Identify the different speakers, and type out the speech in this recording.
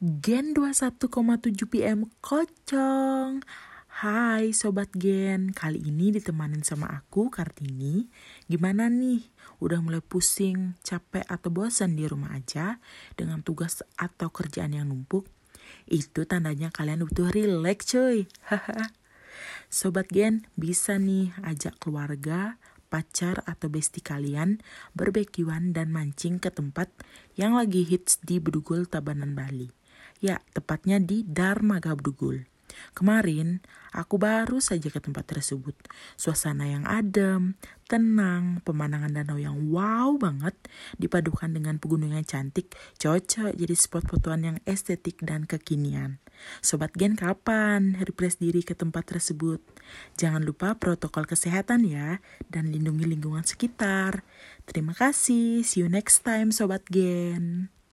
Speaker 1: Gen 21,7 PM Kocong. Hai Sobat Gen, kali ini ditemanin sama aku Kartini. Gimana nih? Udah mulai pusing, capek atau bosan di rumah aja dengan tugas atau kerjaan yang numpuk? Itu tandanya kalian butuh relax cuy. Sobat Gen, bisa nih ajak keluarga, pacar atau bestie kalian berbekiwan dan mancing ke tempat yang lagi hits di Bedugul Tabanan Bali. Ya, tepatnya di Dharma Gabdugul. Kemarin, aku baru saja ke tempat tersebut. Suasana yang adem, tenang, pemandangan danau yang wow banget, dipadukan dengan pegunungan cantik, cocok jadi spot fotoan yang estetik dan kekinian. Sobat Gen kapan refresh diri ke tempat tersebut? Jangan lupa protokol kesehatan ya, dan lindungi lingkungan sekitar. Terima kasih, see you next time Sobat Gen.